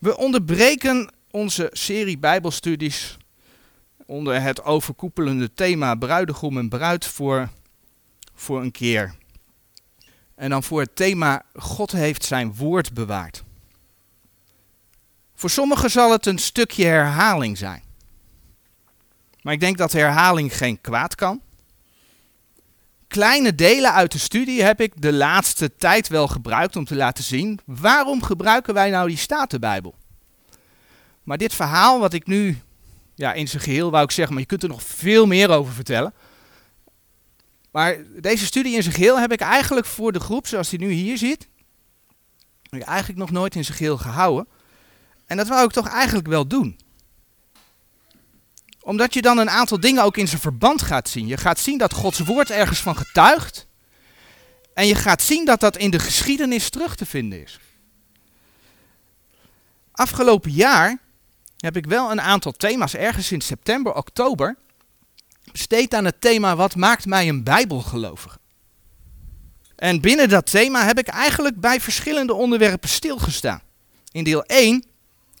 We onderbreken onze serie Bijbelstudies onder het overkoepelende thema bruidegom en bruid voor, voor een keer. En dan voor het thema God heeft zijn woord bewaard. Voor sommigen zal het een stukje herhaling zijn. Maar ik denk dat herhaling geen kwaad kan. Kleine delen uit de studie heb ik de laatste tijd wel gebruikt om te laten zien waarom gebruiken wij nou die Statenbijbel. Maar dit verhaal wat ik nu ja, in zijn geheel wou ik zeggen, maar je kunt er nog veel meer over vertellen. Maar deze studie in zijn geheel heb ik eigenlijk voor de groep zoals die nu hier zit, eigenlijk nog nooit in zijn geheel gehouden. En dat wou ik toch eigenlijk wel doen omdat je dan een aantal dingen ook in zijn verband gaat zien. Je gaat zien dat Gods woord ergens van getuigt. En je gaat zien dat dat in de geschiedenis terug te vinden is. Afgelopen jaar heb ik wel een aantal thema's ergens in september, oktober besteed aan het thema wat maakt mij een bijbelgelovige. En binnen dat thema heb ik eigenlijk bij verschillende onderwerpen stilgestaan. In deel 1,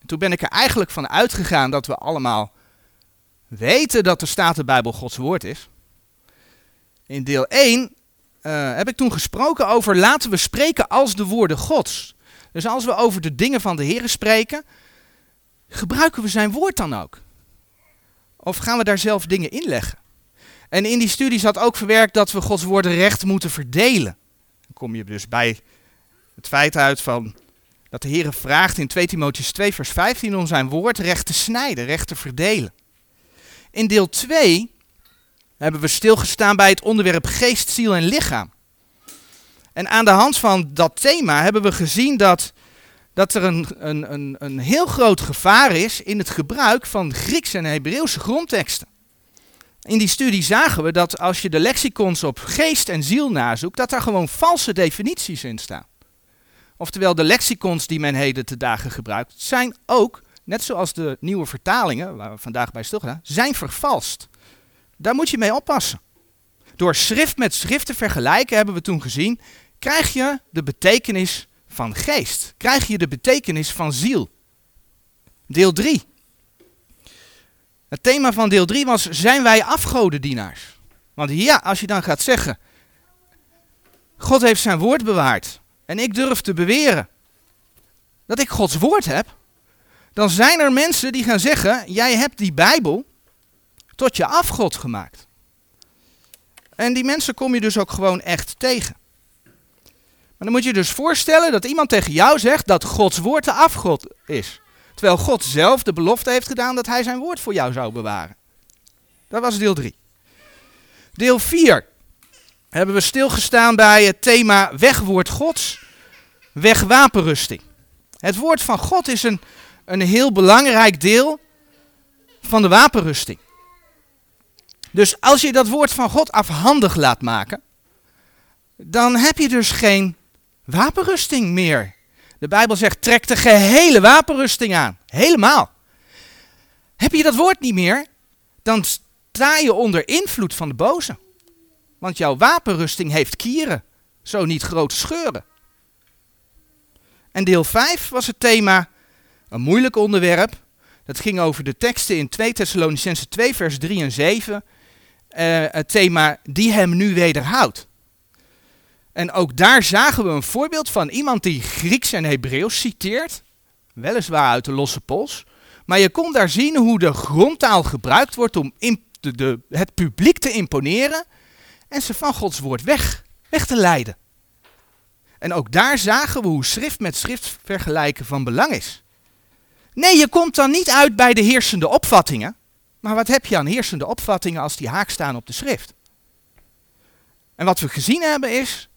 toen ben ik er eigenlijk van uitgegaan dat we allemaal weten dat de Statenbijbel Gods woord is. In deel 1 uh, eh, heb ik toen gesproken over laten we spreken als de woorden Gods. Dus als we over de dingen van de Heer spreken, gebruiken we zijn woord dan ook? Of gaan we daar zelf dingen in leggen? En in die studie zat ook verwerkt dat we Gods woorden recht moeten verdelen. Dan kom je dus bij het feit uit van dat de Heer vraagt in 2 Timotheus 2 vers 15 om zijn woord recht te snijden, recht te verdelen. In deel 2 hebben we stilgestaan bij het onderwerp geest, ziel en lichaam. En aan de hand van dat thema hebben we gezien dat, dat er een, een, een, een heel groot gevaar is in het gebruik van Griekse en Hebreeuwse grondteksten. In die studie zagen we dat als je de lexicons op geest en ziel nazoekt, dat daar gewoon valse definities in staan. Oftewel, de lexicons die men heden te dagen gebruikt, zijn ook net zoals de nieuwe vertalingen, waar we vandaag bij stilgaan, zijn vervalst. Daar moet je mee oppassen. Door schrift met schrift te vergelijken, hebben we toen gezien, krijg je de betekenis van geest. Krijg je de betekenis van ziel. Deel 3. Het thema van deel 3 was, zijn wij afgodendienaars? Want ja, als je dan gaat zeggen, God heeft zijn woord bewaard en ik durf te beweren dat ik Gods woord heb, dan zijn er mensen die gaan zeggen: Jij hebt die Bijbel tot je afgod gemaakt. En die mensen kom je dus ook gewoon echt tegen. Maar dan moet je dus voorstellen dat iemand tegen jou zegt dat Gods woord de afgod is. Terwijl God zelf de belofte heeft gedaan dat hij zijn woord voor jou zou bewaren. Dat was deel 3. Deel 4 hebben we stilgestaan bij het thema wegwoord Gods, wegwapenrusting. Het woord van God is een een heel belangrijk deel van de wapenrusting. Dus als je dat woord van God afhandig laat maken, dan heb je dus geen wapenrusting meer. De Bijbel zegt: trek de gehele wapenrusting aan. Helemaal. Heb je dat woord niet meer, dan sta je onder invloed van de boze. Want jouw wapenrusting heeft kieren, zo niet grote scheuren. En deel 5 was het thema een moeilijk onderwerp. Dat ging over de teksten in 2 Thessalonicense 2 vers 3 en 7. Uh, eh, het thema die hem nu wederhoudt. En ook daar zagen we een voorbeeld van iemand die Grieks en Hebreeuws citeert. Weliswaar uit de losse pols. Maar je kon daar zien hoe de grondtaal gebruikt wordt om de, het publiek te imponeren. En ze van Gods woord weg, weg te leiden. En ook daar zagen we hoe schrift met schrift vergelijken van belang is. Nee, je komt dan niet uit bij de heersende opvattingen. Maar wat heb je aan heersende opvattingen als die haak staan op de schrift? En wat we gezien hebben is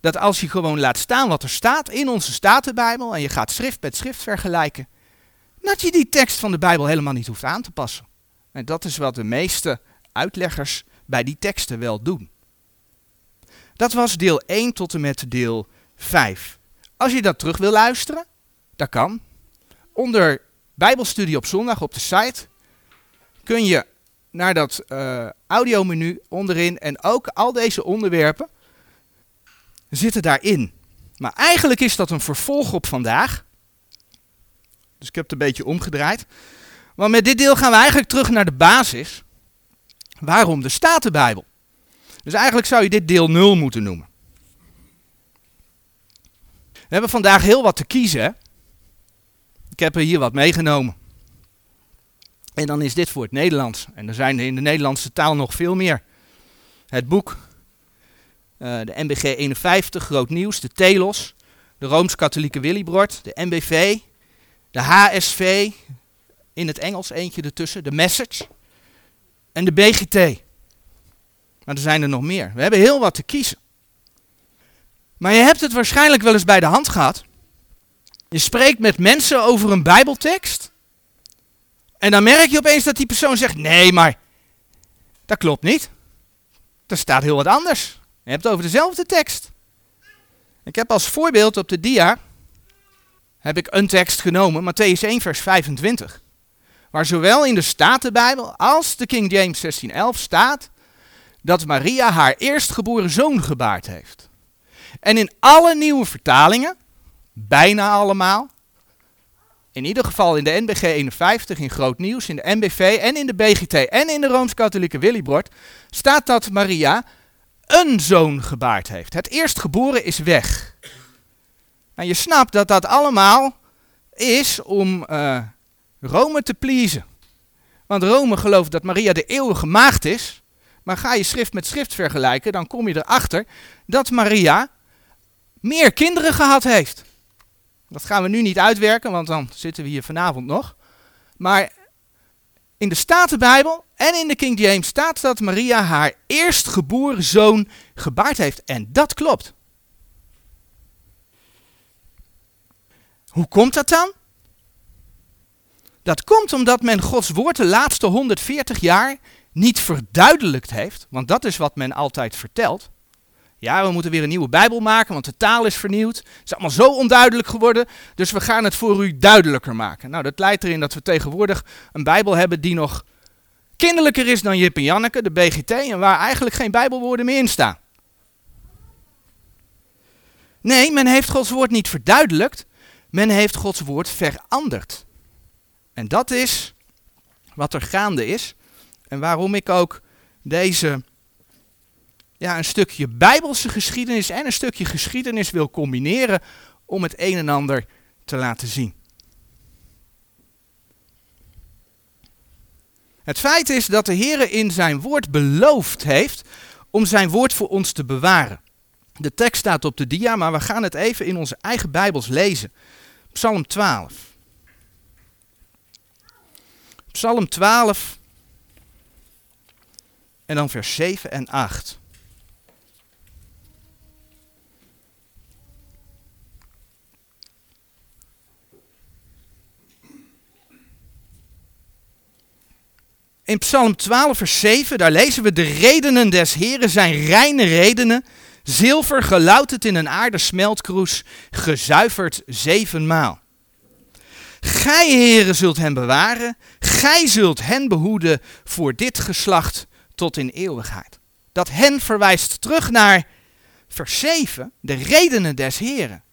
dat als je gewoon laat staan wat er staat in onze Statenbijbel en je gaat schrift met schrift vergelijken, dat je die tekst van de Bijbel helemaal niet hoeft aan te passen. En dat is wat de meeste uitleggers bij die teksten wel doen. Dat was deel 1 tot en met deel 5. Als je dat terug wil luisteren, dat kan onder Bijbelstudie op zondag op de site kun je naar dat uh, audiomenu onderin en ook al deze onderwerpen zitten daarin. Maar eigenlijk is dat een vervolg op vandaag. Dus ik heb het een beetje omgedraaid. Want met dit deel gaan we eigenlijk terug naar de basis. Waarom de Statenbijbel? Dus eigenlijk zou je dit deel 0 moeten noemen. We hebben vandaag heel wat te kiezen. Ik heb er hier wat meegenomen. En dan is dit voor het Nederlands. En er zijn in de Nederlandse taal nog veel meer. Het boek, uh, de MBG 51, Groot Nieuws, de Telos, de Rooms-Katholieke Willibrord, de MBV, de HSV, in het Engels eentje ertussen, de Message en de BGT. Maar er zijn er nog meer. We hebben heel wat te kiezen. Maar je hebt het waarschijnlijk wel eens bij de hand gehad. Je spreekt met mensen over een Bijbeltekst. En dan merk je opeens dat die persoon zegt: Nee, maar dat klopt niet. Er staat heel wat anders. Je hebt het over dezelfde tekst. Ik heb als voorbeeld op de dia heb ik een tekst genomen, Matthäus 1 vers 25. Waar zowel in de Statenbijbel als de King James 1611 staat dat Maria haar eerstgeboren zoon gebaard heeft. En in alle nieuwe vertalingen, bijna allemaal, in ieder geval in de NBG 51 in Groot Nieuws, in de NBV en in de BGT en in de Rooms-Katholieke Willybord, staat dat Maria een zoon gebaard heeft. Het eerstgeboren is weg. En je snapt dat dat allemaal is om uh, Rome te pleasen. Want Rome gelooft dat Maria de eeuwige maagd is. Maar ga je schrift met schrift vergelijken, dan kom je erachter dat Maria meer kinderen gehad heeft. Dat gaan we nu niet uitwerken, want dan zitten we hier vanavond nog. Maar in de Statenbijbel en in de King James staat dat Maria haar eerstgeboren zoon gebaard heeft. En dat klopt. Hoe komt dat dan? Dat komt omdat men Gods woord de laatste 140 jaar niet verduidelijkt heeft, want dat is wat men altijd vertelt. Ja, we moeten weer een nieuwe Bijbel maken, want de taal is vernieuwd. Het is allemaal zo onduidelijk geworden, dus we gaan het voor u duidelijker maken. Nou, dat leidt erin dat we tegenwoordig een Bijbel hebben die nog kinderlijker is dan Jip en Janneke, de BGT, en waar eigenlijk geen Bijbelwoorden meer in staan. Nee, men heeft Gods woord niet verduidelijkt, men heeft Gods woord veranderd. En dat is wat er gaande is en waarom ik ook deze ja, een stukje bijbelse geschiedenis en een stukje geschiedenis wil combineren om het een en ander te laten zien. Het feit is dat de Heer in zijn woord beloofd heeft om zijn woord voor ons te bewaren. De tekst staat op de dia, maar we gaan het even in onze eigen Bijbels lezen. Psalm 12. Psalm 12 en dan vers 7 en 8. In Psalm 12, vers 7, daar lezen we: De redenen des Heren zijn reine redenen. Zilver gelouterd in een aarde smeltkroes, gezuiverd zevenmaal. Gij, heren, zult hen bewaren. Gij zult hen behoeden voor dit geslacht tot in eeuwigheid. Dat hen verwijst terug naar vers 7, de redenen des Heren.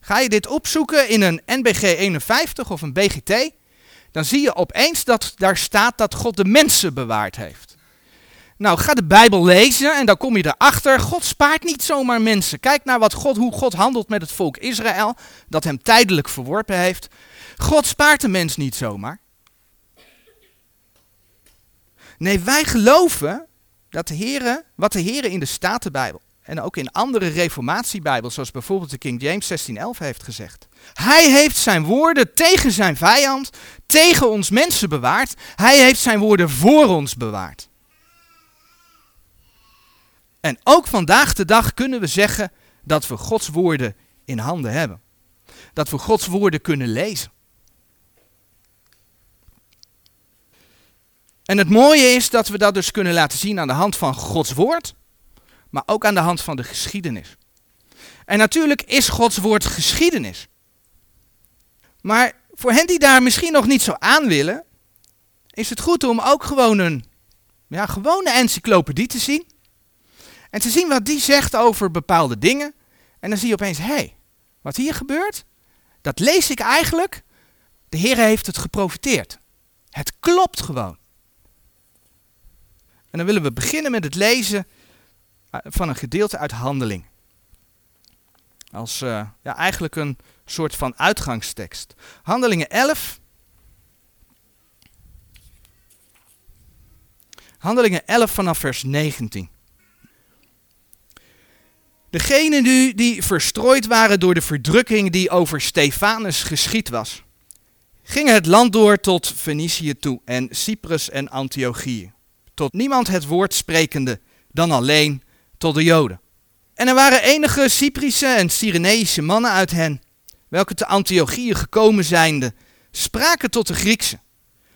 Ga je dit opzoeken in een NBG 51 of een BGT? Dan zie je opeens dat daar staat dat God de mensen bewaard heeft. Nou, ga de Bijbel lezen en dan kom je erachter, God spaart niet zomaar mensen. Kijk naar wat God, hoe God handelt met het volk Israël, dat hem tijdelijk verworpen heeft. God spaart de mens niet zomaar. Nee, wij geloven dat de Heere, wat de Heer in de Statenbijbel en ook in andere reformatiebijbels, zoals bijvoorbeeld de King James 1611 heeft gezegd. Hij heeft zijn woorden tegen zijn vijand, tegen ons mensen bewaard. Hij heeft zijn woorden voor ons bewaard. En ook vandaag de dag kunnen we zeggen dat we Gods woorden in handen hebben. Dat we Gods woorden kunnen lezen. En het mooie is dat we dat dus kunnen laten zien aan de hand van Gods woord, maar ook aan de hand van de geschiedenis. En natuurlijk is Gods woord geschiedenis. Maar voor hen die daar misschien nog niet zo aan willen, is het goed om ook gewoon een ja, gewone encyclopedie te zien. En te zien wat die zegt over bepaalde dingen. En dan zie je opeens, hé, hey, wat hier gebeurt, dat lees ik eigenlijk De Heer heeft het geprofiteerd. Het klopt gewoon. En dan willen we beginnen met het lezen eh, van een gedeelte uit Handeling. Als uh, ja, eigenlijk een soort van uitgangstekst. Handelingen 11. Handelingen 11 vanaf vers 19. Degenen die, die verstrooid waren door de verdrukking die over Stefanus geschied was, gingen het land door tot Fenicië toe en Cyprus en Antiochië. Tot niemand het woord sprekende, dan alleen tot de Joden. En er waren enige Cyprische en Cyreneïsche mannen uit hen, welke te Antiochië gekomen zijnde, spraken tot de Griekse,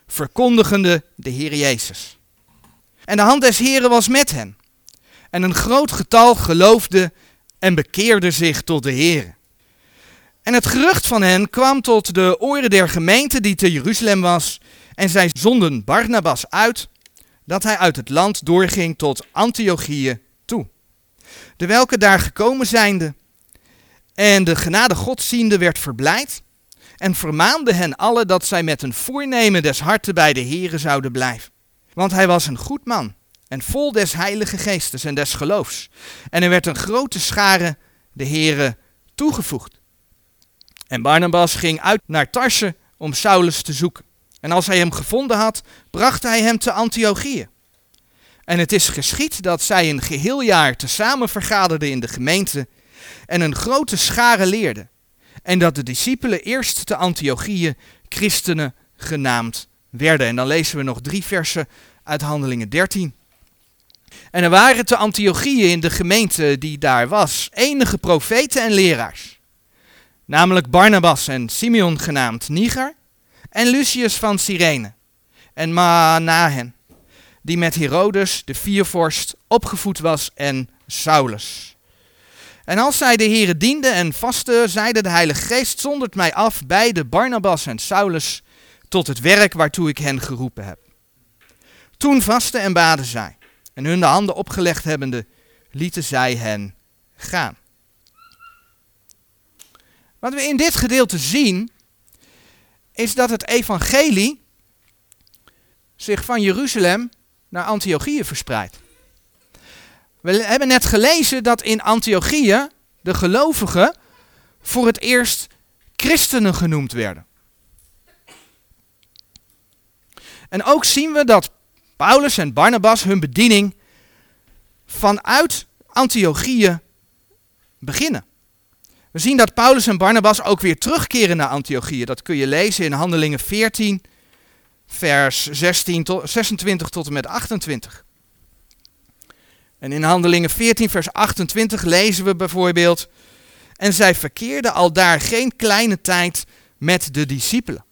verkondigende de Heer Jezus. En de hand des Heren was met hen. En een groot getal geloofde en bekeerde zich tot de Heer. En het gerucht van hen kwam tot de oren der gemeente die te Jeruzalem was. En zij zonden Barnabas uit, dat hij uit het land doorging tot Antiochië toe. De welke daar gekomen zijnde en de genade God ziende werd verblijd en vermaande hen alle dat zij met een voornemen des harten bij de Here zouden blijven. Want hij was een goed man en vol des heilige geestes en des geloofs. En er werd een grote schare de Here toegevoegd. En Barnabas ging uit naar Tarse om Saulus te zoeken. En als hij hem gevonden had, bracht hij hem te Antiochië. En het is geschied dat zij een geheel jaar tezamen vergaderden in de gemeente en een grote schare leerden. En dat de discipelen eerst te Antiochië christenen genaamd werden. En dan lezen we nog drie versen uit Handelingen 13. En er waren te Antiochië in de gemeente die daar was enige profeten en leraars. Namelijk Barnabas en Simeon genaamd Niger en Lucius van Cyrene en Manahen, die met Herodes de viervorst opgevoed was en Saulus. En als zij de heren dienden en vasten, zeide de Heilige Geest, zondert mij af bij de Barnabas en Saulus tot het werk waartoe ik hen geroepen heb. Toen vasten en baden zij, en hun de handen opgelegd hebbende, lieten zij hen gaan. Wat we in dit gedeelte zien, is dat het evangelie zich van Jeruzalem naar Antiochië verspreidt. We hebben net gelezen dat in Antiochië de gelovigen voor het eerst christenen genoemd werden. En ook zien we dat Paulus en Barnabas hun bediening vanuit Antiochië beginnen. We zien dat Paulus en Barnabas ook weer terugkeren naar Antiochië. Dat kun je lezen in Handelingen 14, vers 16 tot, 26 tot en met 28. En in Handelingen 14, vers 28 lezen we bijvoorbeeld: En zij verkeerden al daar geen kleine tijd met de discipelen.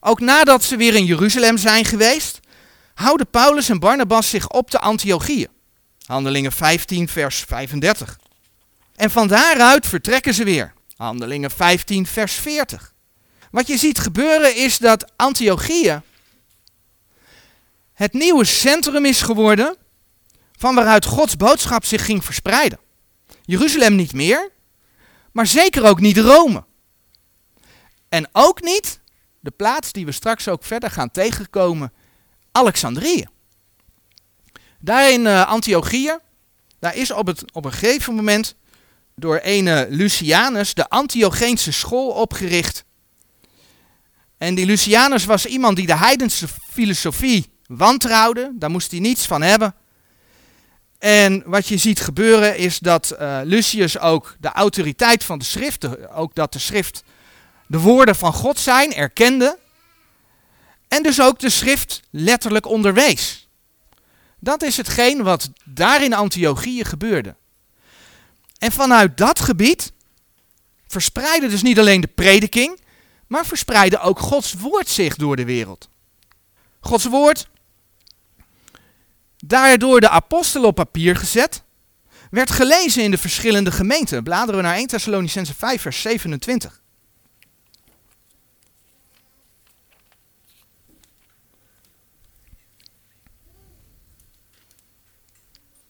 Ook nadat ze weer in Jeruzalem zijn geweest, houden Paulus en Barnabas zich op de Antiochieën. Handelingen 15, vers 35. En van daaruit vertrekken ze weer. Handelingen 15, vers 40. Wat je ziet gebeuren is dat Antiochieën het nieuwe centrum is geworden van waaruit Gods boodschap zich ging verspreiden. Jeruzalem niet meer, maar zeker ook niet Rome. En ook niet de plaats die we straks ook verder gaan tegenkomen, Alexandrië. Daar in uh, Antiochië, daar is op, het, op een gegeven moment door ene Lucianus de Antiogeense school opgericht. En die Lucianus was iemand die de heidense filosofie wantrouwde, daar moest hij niets van hebben. En wat je ziet gebeuren is dat uh, Lucius ook de autoriteit van de schriften, ook dat de schrift de woorden van God zijn, erkende. En dus ook de schrift letterlijk onderwees. Dat is hetgeen wat daar in Antiochië gebeurde. En vanuit dat gebied verspreidde dus niet alleen de prediking, maar verspreidde ook Gods woord zich door de wereld. Gods woord, daardoor de apostelen op papier gezet, werd gelezen in de verschillende gemeenten. Bladeren we naar 1 Thessalonicense 5 vers 27.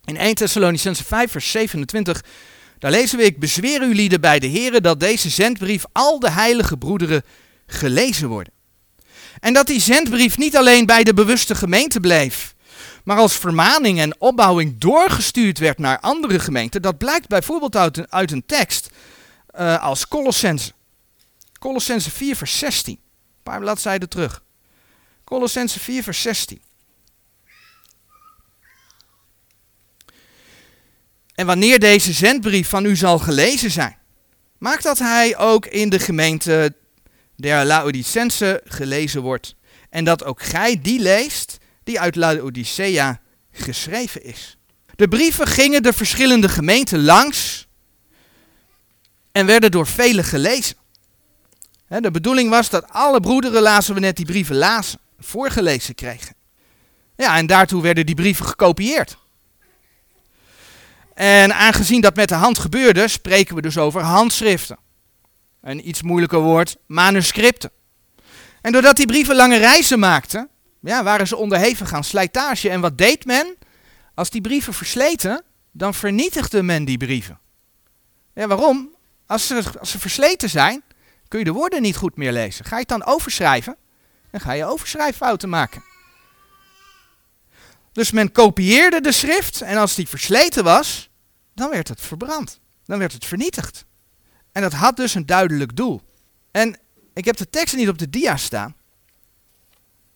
In 1 Thessalonicense 5 vers 27, Daar lezen we, ik bezweer u lieden bij de heren dat deze zendbrief al de heilige broederen gelezen worden. En dat die zendbrief niet alleen bij de bewuste gemeente bleef, maar als vermaning en opbouwing doorgestuurd werd naar andere gemeenten, dat blijkt bijvoorbeeld uit een, uit een tekst uh, als Colossense. Colossense 4 vers 16. Een paar bladzijden terug. Colossense 4 vers 16. En wanneer deze zendbrief van u zal gelezen zijn, maak dat hij ook in de gemeente der Laodicense gelezen wordt. En dat ook gij die leest die uit Laodicea geschreven is. De brieven gingen de verschillende gemeenten langs en werden door velen gelezen. De bedoeling was dat alle broederen, lazen we net, die brieven lazen, voorgelezen kregen. Ja, en daartoe werden die brieven gekopieerd. En aangezien dat met de hand gebeurde, spreken we dus over handschriften. Een iets moeilijker woord, manuscripten. En doordat die brieven lange reizen maakten, ja, waren ze onderhevig aan slijtage. En wat deed men? Als die brieven versleten, dan vernietigde men die brieven. Ja, waarom? Als ze, als ze versleten zijn, kun je de woorden niet goed meer lezen. Ga je het dan overschrijven? Dan ga je overschrijffouten maken. Dus men kopieerde de schrift en als die versleten was, dan werd het verbrand. Dan werd het vernietigd. En dat had dus een duidelijk doel. En ik heb de tekst niet op de dia staan.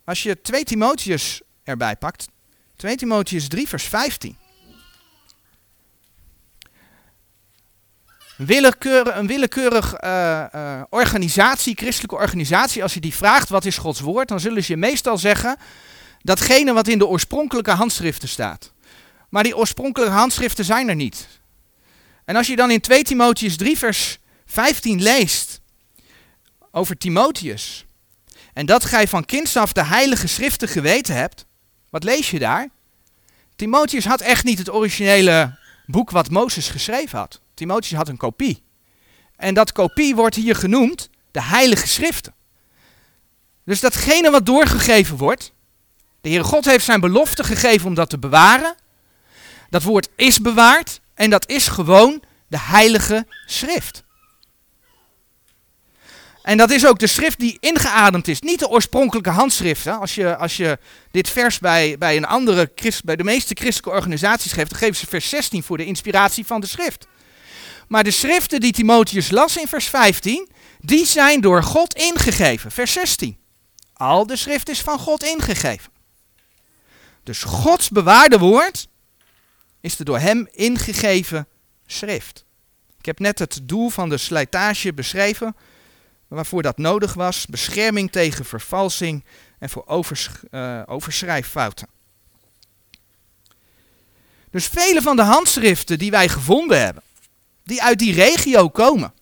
Als je 2 Timotheus erbij pakt, 2 Timotheus 3 vers 15. Willekeurig, een willekeurig uh, uh, organisatie, christelijke organisatie, als je die vraagt wat is Gods woord, dan zullen ze je meestal zeggen datgene wat in de oorspronkelijke handschriften staat. Maar die oorspronkelijke handschriften zijn er niet. En als je dan in 2 Timotheus 3 vers 15 leest over Timotheus, en dat gij van kinds af de heilige schriften geweten hebt, wat lees je daar? Timotheus had echt niet het originele boek wat Mozes geschreven had. Timotheus had een kopie. En dat kopie wordt hier genoemd de heilige schriften. Dus datgene wat doorgegeven wordt, de Heere God heeft zijn belofte gegeven om dat te bewaren. Dat woord is bewaard en dat is gewoon de heilige schrift. En dat is ook de schrift die ingeademd is. Niet de oorspronkelijke handschriften. Als je, als je dit vers bij, bij een andere, bij de meeste christelijke organisaties geeft, dan geven ze vers 16 voor de inspiratie van de schrift. Maar de schriften die Timotheus las in vers 15, die zijn door God ingegeven. Vers 16. Al de schrift is van God ingegeven. Dus Gods bewaarde woord is de door hem ingegeven schrift. Ik heb net het doel van de slijtage beschreven waarvoor dat nodig was. Bescherming tegen vervalsing en voor overs, uh, overschrijffouten. Dus vele van de handschriften die wij gevonden hebben, die uit die regio komen,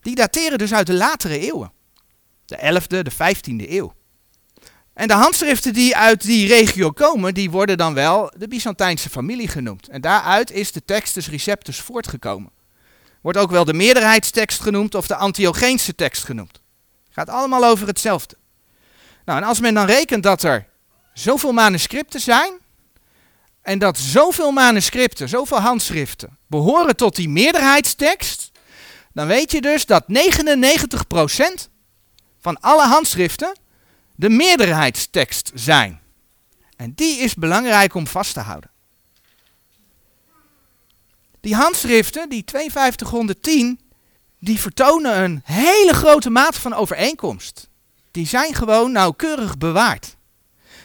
die dateren dus uit de latere eeuwen. De 11e, de 15e eeuw. En de handschriften die uit die regio komen, die worden dan wel de Byzantijnse familie genoemd. En daaruit is de Textus Receptus voortgekomen. Wordt ook wel de meerderheidstekst genoemd of de Antiocheense tekst genoemd. Gaat allemaal over hetzelfde. Nou, en als men dan rekent dat er zoveel manuscripten zijn, en dat zoveel manuscripten, zoveel handschriften, behoren tot die meerderheidstekst, dan weet je dus dat 99% van alle handschriften de meerderheidstekst zijn. En die is belangrijk om vast te houden. Die handschriften, die 5210, die vertonen een hele grote mate van overeenkomst. Die zijn gewoon nauwkeurig bewaard.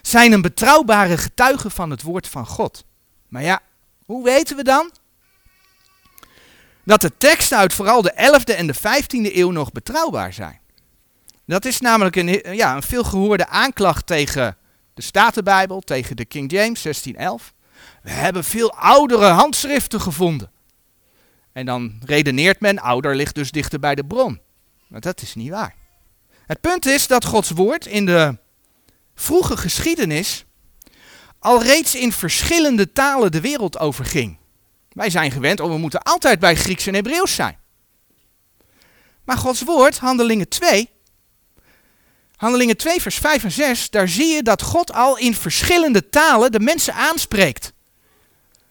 Zijn een betrouwbare getuige van het woord van God. Maar ja, hoe weten we dan? Dat de teksten uit vooral de 11e en de 15e eeuw nog betrouwbaar zijn. Dat is namelijk een, ja, een veelgehoorde aanklacht tegen de Statenbijbel, tegen de King James 1611. We hebben veel oudere handschriften gevonden. En dan redeneert men, ouder ligt dus dichter bij de bron. Maar dat is niet waar. Het punt is dat Gods woord in de vroege geschiedenis al reeds in verschillende talen de wereld overging. Wij zijn gewend, oh we moeten altijd bij Grieks en Hebreeuws zijn. Maar Gods woord, Handelingen 2, Handelingen 2 vers 5 en 6, daar zie je dat God al in verschillende talen de mensen aanspreekt.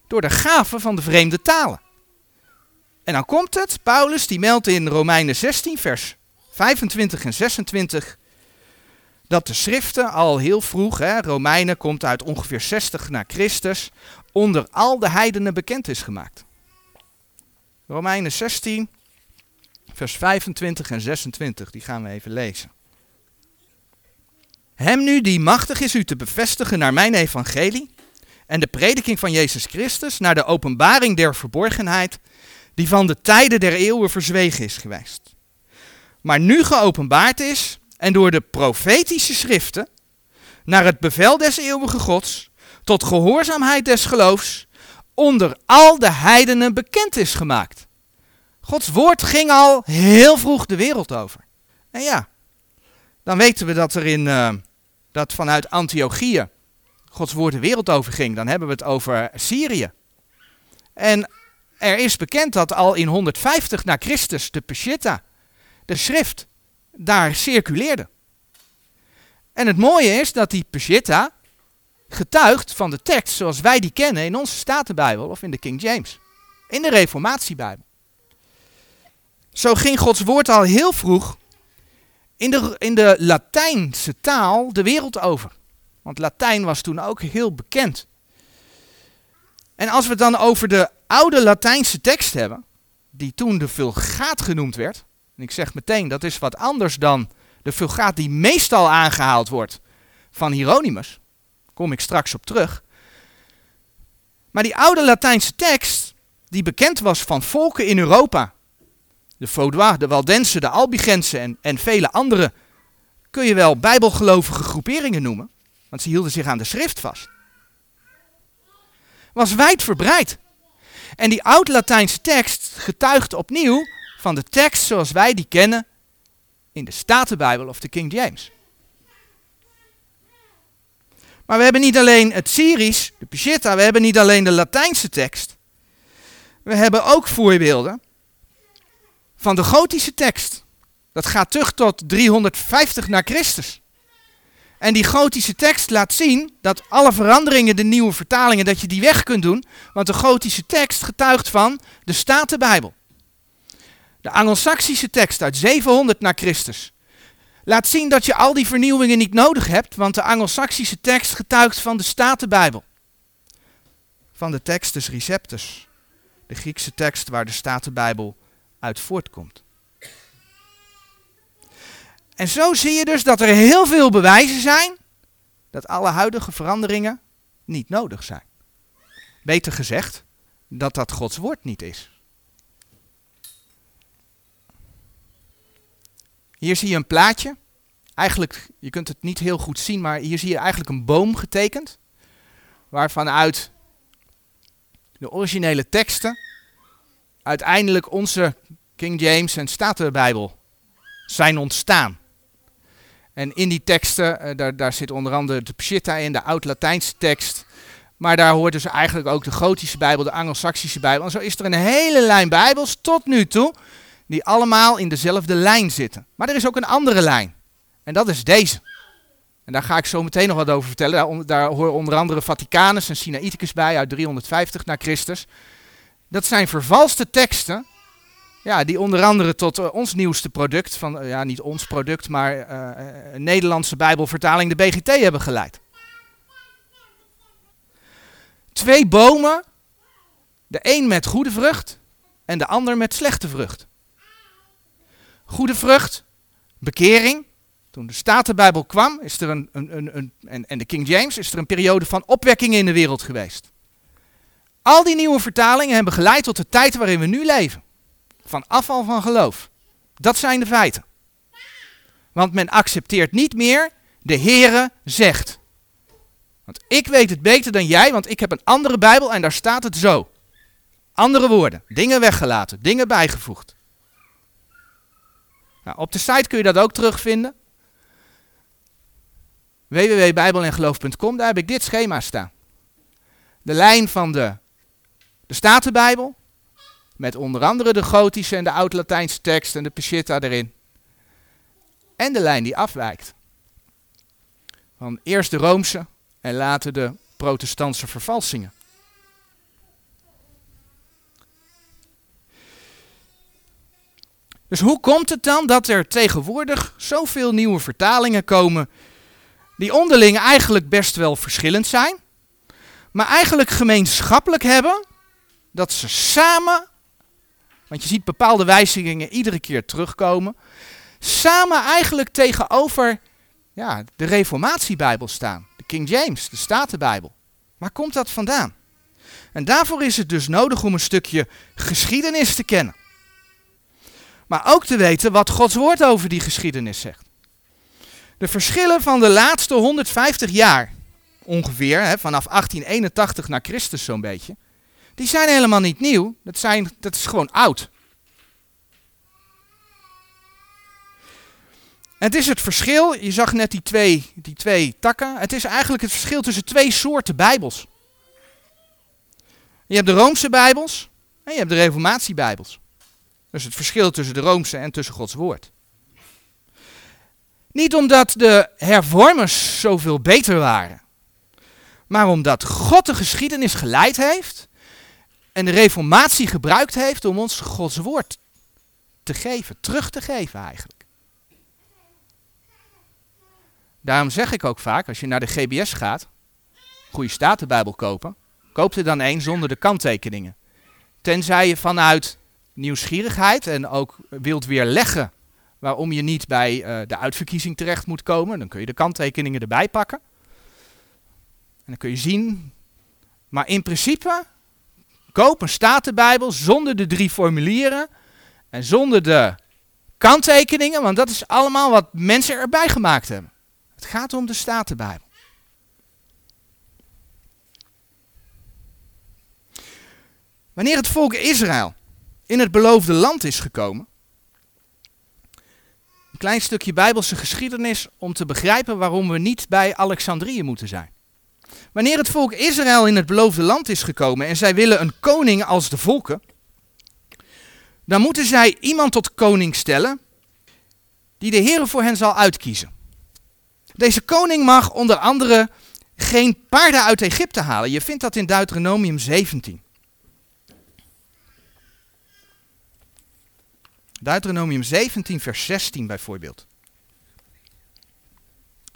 Door de gave van de vreemde talen. En dan komt het, Paulus die meldt in Romeinen 16, vers 25 en 26, dat de schriften al heel vroeg, hè, Romeinen komt uit ongeveer 60 na Christus, onder al de heidenen bekend is gemaakt. Romeinen 16, vers 25 en 26, die gaan we even lezen. Hem nu die machtig is u te bevestigen naar mijn evangelie en de prediking van Jezus Christus, naar de openbaring der verborgenheid, die van de tijden der eeuwen verzwegen is geweest. Maar nu geopenbaard is en door de profetische schriften, naar het bevel des eeuwige Gods, tot gehoorzaamheid des geloofs, onder al de heidenen bekend is gemaakt. Gods woord ging al heel vroeg de wereld over. En ja, dan weten we dat er in, uh, dat vanuit Antiochieën Gods woord de wereld over ging. Dan hebben we het over Syrië. En er is bekend dat al in 150 na Christus de Peshitta, de schrift, daar circuleerde. En het mooie is dat die Peshitta getuigt van de tekst zoals wij die kennen in onze Statenbijbel of in de King James. In de Reformatiebijbel. Zo ging Gods woord al heel vroeg in de, in de Latijnse taal de wereld over. Want Latijn was toen ook heel bekend. En als we het dan over de oude Latijnse tekst hebben, die toen de Vulgaat genoemd werd. En ik zeg meteen, dat is wat anders dan de Vulgaat die meestal aangehaald wordt van Hieronymus. Kom ik straks op terug. Maar die oude Latijnse tekst, die bekend was van volken in Europa. De Vaudois, de Waldensen, de Albigensen en, en vele andere, kun je wel bijbelgelovige groeperingen noemen. Want ze hielden zich aan de schrift vast. Was wijdverbreid. En die oud-Latijnse tekst getuigt opnieuw van de tekst zoals wij die kennen in de Statenbijbel of de King James. Maar we hebben niet alleen het Syrisch, de Peshitta, we hebben niet alleen de Latijnse tekst. We hebben ook voorbeelden van de Gotische tekst. Dat gaat terug tot 350 na Christus. En die gotische tekst laat zien dat alle veranderingen, de nieuwe vertalingen, dat je die weg kunt doen. Want de gotische tekst getuigt van de Statenbijbel. De Angelsaksische tekst uit 700 na Christus laat zien dat je al die vernieuwingen niet nodig hebt, want de Angelsaksische tekst getuigt van de Statenbijbel. Van de Textus Receptus, de Griekse tekst waar de Statenbijbel uit voortkomt. En zo zie je dus dat er heel veel bewijzen zijn dat alle huidige veranderingen niet nodig zijn. Beter gezegd, dat dat Gods woord niet is. Hier zie je een plaatje. Eigenlijk, je kunt het niet heel goed zien, maar hier zie je eigenlijk een boom getekend. Waarvan uit de originele teksten uiteindelijk onze King James en Statenbijbel zijn ontstaan. En in die teksten, uh, daar, daar zit onder andere de Peshitta in, de oud-Latijnse tekst. Maar daar hoort dus eigenlijk ook de Gotische Bijbel, de Angelsaksische Bijbel. En zo is er een hele lijn Bijbels tot nu toe, die allemaal in dezelfde lijn zitten. Maar er is ook een andere lijn. En dat is deze. En daar ga ik zo meteen nog wat over vertellen. Daar, daar horen onder andere Vaticanus en Sinaiticus bij uit 350 na Christus. Dat zijn vervalste teksten ja, die onder andere tot uh, ons nieuwste product, van, uh, ja niet ons product, maar uh, een Nederlandse Bijbelvertaling, de BGT, hebben geleid. Twee bomen, de een met goede vrucht en de ander met slechte vrucht. Goede vrucht, bekering. Toen de Statenbijbel kwam, is er een, een, een, een en, en de King James, is er een periode van opwekking in de wereld geweest. Al die nieuwe vertalingen hebben geleid tot de tijd waarin we nu leven van afval van geloof. Dat zijn de feiten. Want men accepteert niet meer de Heere zegt. Want ik weet het beter dan jij, want ik heb een andere Bijbel en daar staat het zo. Andere woorden, dingen weggelaten, dingen bijgevoegd. Nou, op de site kun je dat ook terugvinden. www.bijbelengeloof.com, daar heb ik dit schema staan. De lijn van de, de Statenbijbel, met onder andere de Gotische en de Oud-Latijnse tekst en de Peshitta erin. En de lijn die afwijkt. Van eerst de Roomse en later de protestantse vervalsingen. Dus hoe komt het dan dat er tegenwoordig zoveel nieuwe vertalingen komen die onderling eigenlijk best wel verschillend zijn, maar eigenlijk gemeenschappelijk hebben dat ze samen, want je ziet bepaalde wijzigingen iedere keer terugkomen, samen eigenlijk tegenover ja, de Reformatiebijbel staan. De King James, de Statenbijbel. Waar komt dat vandaan? En daarvoor is het dus nodig om een stukje geschiedenis te kennen. Maar ook te weten wat Gods woord over die geschiedenis zegt. De verschillen van de laatste 150 jaar, ongeveer, hè, vanaf 1881 naar Christus zo'n beetje, die zijn helemaal niet nieuw. Dat, zijn, dat is gewoon oud. het is het verschil, je zag net die twee, die twee takken, het is eigenlijk het verschil tussen twee soorten Bijbels. Je hebt de Roomse Bijbels en je hebt de Reformatiebijbels. Dus het verschil tussen de Roomse en tussen Gods Woord. Niet omdat de hervormers zoveel beter waren, maar omdat God de geschiedenis geleid heeft en de Reformatie gebruikt heeft om ons Gods Woord te geven, terug te geven eigenlijk. Daarom zeg ik ook vaak, als je naar de GBS gaat, goede statenbijbel kopen, koop er dan één zonder de kanttekeningen. Tenzij je vanuit nieuwsgierigheid en ook wilt weerleggen waarom je niet bij uh, de uitverkiezing terecht moet komen, dan kun je de kanttekeningen erbij pakken. En dan kun je zien. Maar in principe, koop een statenbijbel zonder de drie formulieren en zonder de kanttekeningen, want dat is allemaal wat mensen erbij gemaakt hebben. Het gaat om de Statenbijbel. Wanneer het volk Israël in het beloofde land is gekomen, een klein stukje Bijbelse geschiedenis om te begrijpen waarom we niet bij Alexandrië moeten zijn. Wanneer het volk Israël in het beloofde land is gekomen en zij willen een koning als de volken, dan moeten zij iemand tot koning stellen die de Heer voor hen zal uitkiezen. Deze koning mag onder andere geen paarden uit Egypte halen. Je vindt dat in Deuteronomium 17. Deuteronomium 17, vers 16 bijvoorbeeld.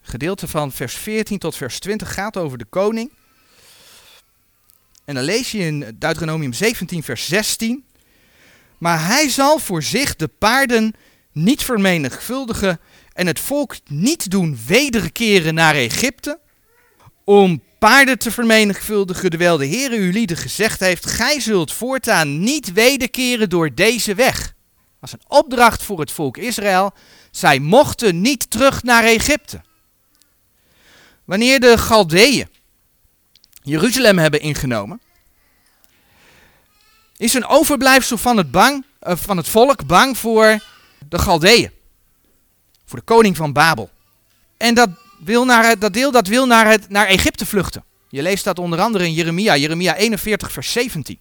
Gedeelte van vers 14 tot vers 20 gaat over de koning. En dan lees je in Deuteronomium 17, vers 16. Maar hij zal voor zich de paarden niet vermenigvuldigen en het volk niet doen wederkeren naar Egypte, om paarden te vermenigvuldigen, terwijl de Heer uw lieden gezegd heeft, gij zult voortaan niet wederkeren door deze weg. Dat was een opdracht voor het volk Israël. Zij mochten niet terug naar Egypte. Wanneer de Galdeeën Jeruzalem hebben ingenomen, is een overblijfsel van het, bang, uh, van het volk bang voor de Galdeeën voor de koning van Babel. En dat, wil naar, dat deel dat wil naar, het, naar Egypte vluchten. Je leest dat onder andere in Jeremia, Jeremia 41, vers 17.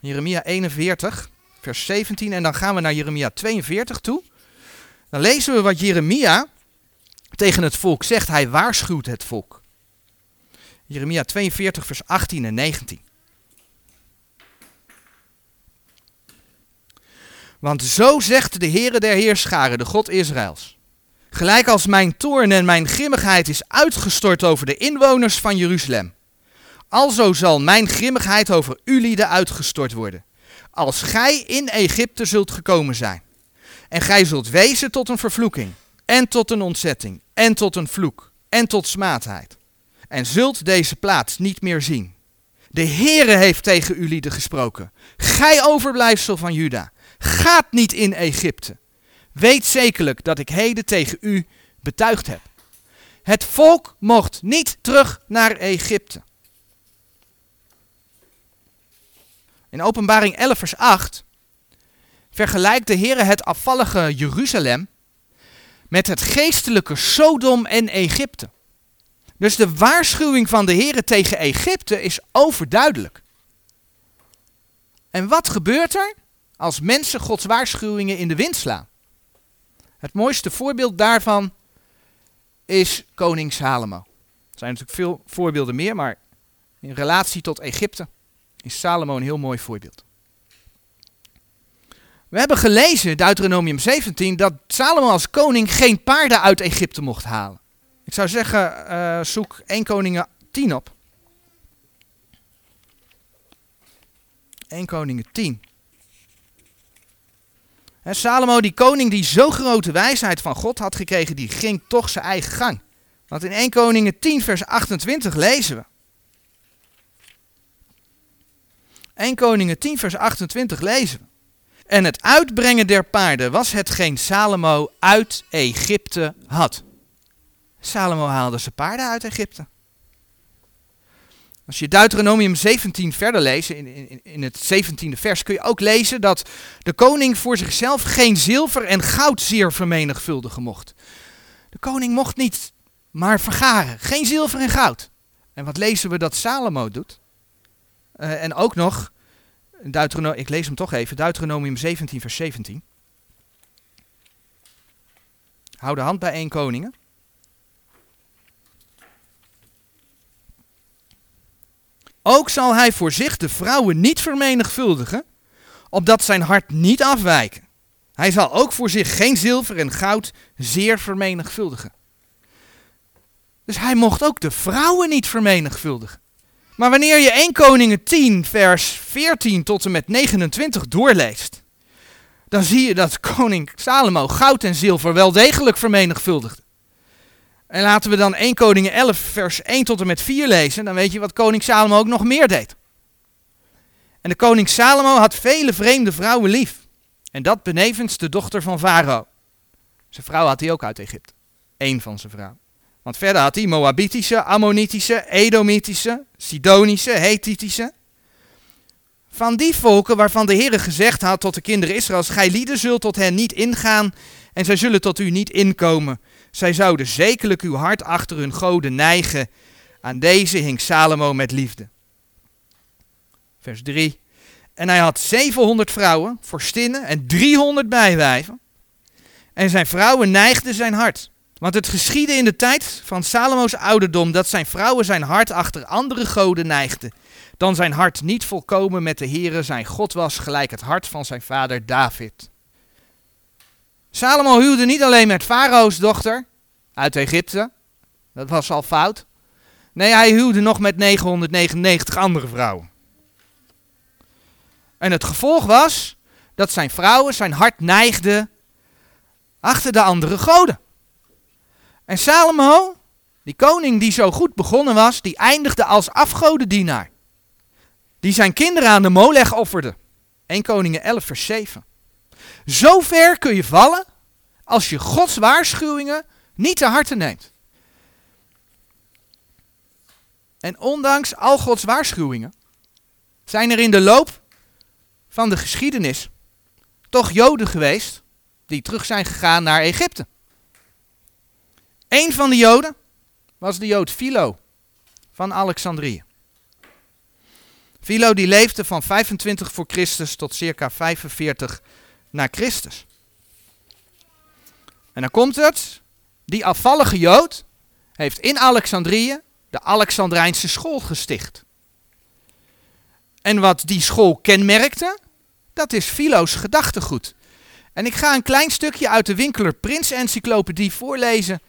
Jeremia 41, vers 17. En dan gaan we naar Jeremia 42 toe. Dan lezen we wat Jeremia tegen het volk zegt. Hij waarschuwt het volk. Jeremia 42, vers 18 en 19. Want zo zegt de Heere der Heerscharen, de God Israëls. Gelijk als mijn toorn en mijn grimmigheid is uitgestort over de inwoners van Jeruzalem. Alzo zal mijn grimmigheid over u lieden uitgestort worden. Als gij in Egypte zult gekomen zijn. En gij zult wezen tot een vervloeking. En tot een ontzetting. En tot een vloek. En tot smaadheid. En zult deze plaats niet meer zien. De Heere heeft tegen u lieden gesproken. Gij overblijfsel van Juda gaat niet in Egypte. Weet zekerlijk dat ik heden tegen u betuigd heb. Het volk mocht niet terug naar Egypte. In Openbaring 11, vers 8 vergelijkt de Heer het afvallige Jeruzalem met het geestelijke Sodom en Egypte. Dus de waarschuwing van de Heer tegen Egypte is overduidelijk. En wat gebeurt er? als mensen Gods waarschuwingen in de wind slaan. Het mooiste voorbeeld daarvan is koning Salomo. Er zijn natuurlijk veel voorbeelden meer, maar in relatie tot Egypte Is Salomo een heel mooi voorbeeld. We hebben gelezen, Deuteronomium 17, dat Salomo als koning geen paarden uit Egypte mocht halen. Ik zou zeggen, uh, zoek 1 Koningen 10 op. 1 Koningen 10. En Salomo, die koning die zo grote wijsheid van God had gekregen, die ging toch zijn eigen gang. Want in 1 Koningen 10 vers 28 lezen we. 1 Koningen 10 vers 28 lezen we. En het uitbrengen der paarden was hetgeen Salomo uit Egypte had. Salomo haalde zijn paarden uit Egypte. Als je Deuteronomium 17 verder leest, in, in, in het 17e vers, kun je ook lezen dat de koning voor zichzelf geen zilver en goud zeer vermenigvuldigen mocht. De koning mocht niet maar vergaren, geen zilver en goud. En wat lezen we dat Salomo doet? Uh, en ook nog, ik lees hem toch even, Deuteronomium 17 vers 17. Hou de hand bij één koningen. Ook zal hij voor zich de vrouwen niet vermenigvuldigen, opdat zijn hart niet afwijken. Hij zal ook voor zich geen zilver en goud zeer vermenigvuldigen. Dus hij mocht ook de vrouwen niet vermenigvuldigen. Maar wanneer je 1 Koningen 10, vers 14 tot en met 29 doorleest, dan zie je dat koning Salomo goud en zilver wel degelijk vermenigvuldigde. En laten we dan 1 Koningen 11, vers 1 tot en met 4 lezen. Dan weet je wat koning Salomo ook nog meer deed. En de koning Salomo had vele vreemde vrouwen lief. En dat benevens de dochter van Farao. Zijn vrouw had hij ook uit Egypte. Eén van zijn vrouwen. Want verder had hij Moabitische, Ammonitische, Edomitische, Sidonische, Hethitische. Van die volken waarvan de Heer gezegd had tot de kinderen Israëls: Gij lieden zult tot hen niet ingaan en zij zullen tot u niet inkomen. Zij zouden zekerlijk uw hart achter hun goden neigen. Aan deze hing Salomo met liefde. Vers 3. En hij had 700 vrouwen, vorstinnen en 300 bijwijven. En zijn vrouwen neigden zijn hart. Want het geschiedde in de tijd van Salomo's ouderdom dat zijn vrouwen zijn hart achter andere goden neigden. Dan zijn hart niet volkomen met de Heere zijn God was, gelijk het hart van zijn vader David. Salomo huwde niet alleen met Farao's dochter uit Egypte. Dat was al fout. Nee, hij huwde nog met 999 andere vrouwen. En het gevolg was dat zijn vrouwen zijn hart neigden achter de andere goden. En Salomo, die koning die zo goed begonnen was, die eindigde als afgodendienaar. Die zijn kinderen aan de Molech offerde. 1 Koningen 11 vers 7. Zo ver kun je vallen als je Gods waarschuwingen niet te harte neemt. En ondanks al Gods waarschuwingen zijn er in de loop van de geschiedenis toch Joden geweest die terug zijn gegaan naar Egypte. Een van de Joden was de Jood Philo van Alexandrië. Philo die leefde van 25 voor Christus tot circa 45 na Christus. En dan komt het, die afvallige Jood heeft in Alexandrië de Alexandrijnse school gesticht. En wat die school kenmerkte, dat is Philo's gedachtegoed. En ik ga een klein stukje uit de Winkeler Prins Encyclopedie voorlezen,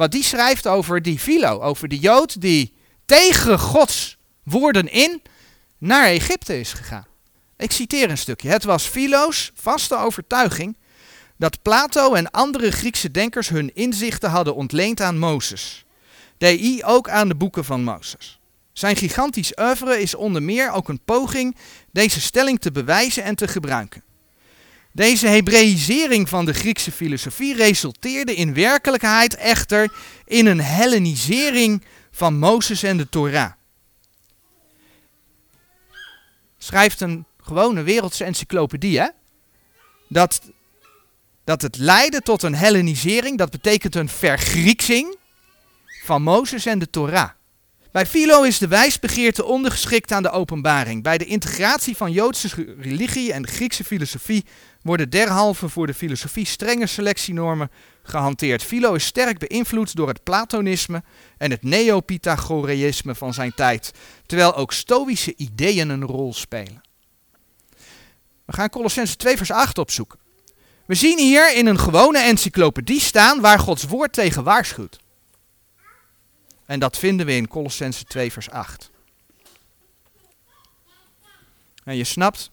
wat die schrijft over die Philo, over de Jood die tegen Gods woorden in naar Egypte is gegaan. Ik citeer een stukje. Het was Philo's vaste overtuiging dat Plato en andere Griekse denkers hun inzichten hadden ontleend aan Mozes. DI ook aan de boeken van Mozes. Zijn gigantisch oeuvre is onder meer ook een poging deze stelling te bewijzen en te gebruiken. Deze Hebreïsering van de Griekse filosofie resulteerde in werkelijkheid echter in een Hellenisering van Mozes en de Torah. Schrijft een gewone wereldse encyclopedie, hè? Dat dat het leidde tot een Hellenisering, dat betekent een vergrieksing van Mozes en de Torah. Bij Philo is de wijsbegeerte ondergeschikt aan de openbaring. Bij de integratie van Joodse religie en Griekse filosofie worden derhalve voor de filosofie strenge selectienormen gehanteerd. Philo is sterk beïnvloed door het Platonisme en het Neopythagoreïsme van zijn tijd, terwijl ook stoïsche ideeën een rol spelen. We gaan Colossense 2 vers 8 opzoeken. We zien hier in een gewone encyclopedie staan waar Gods woord tegen waarschuwt. En dat vinden we in Colossense 2 vers 8. En je snapt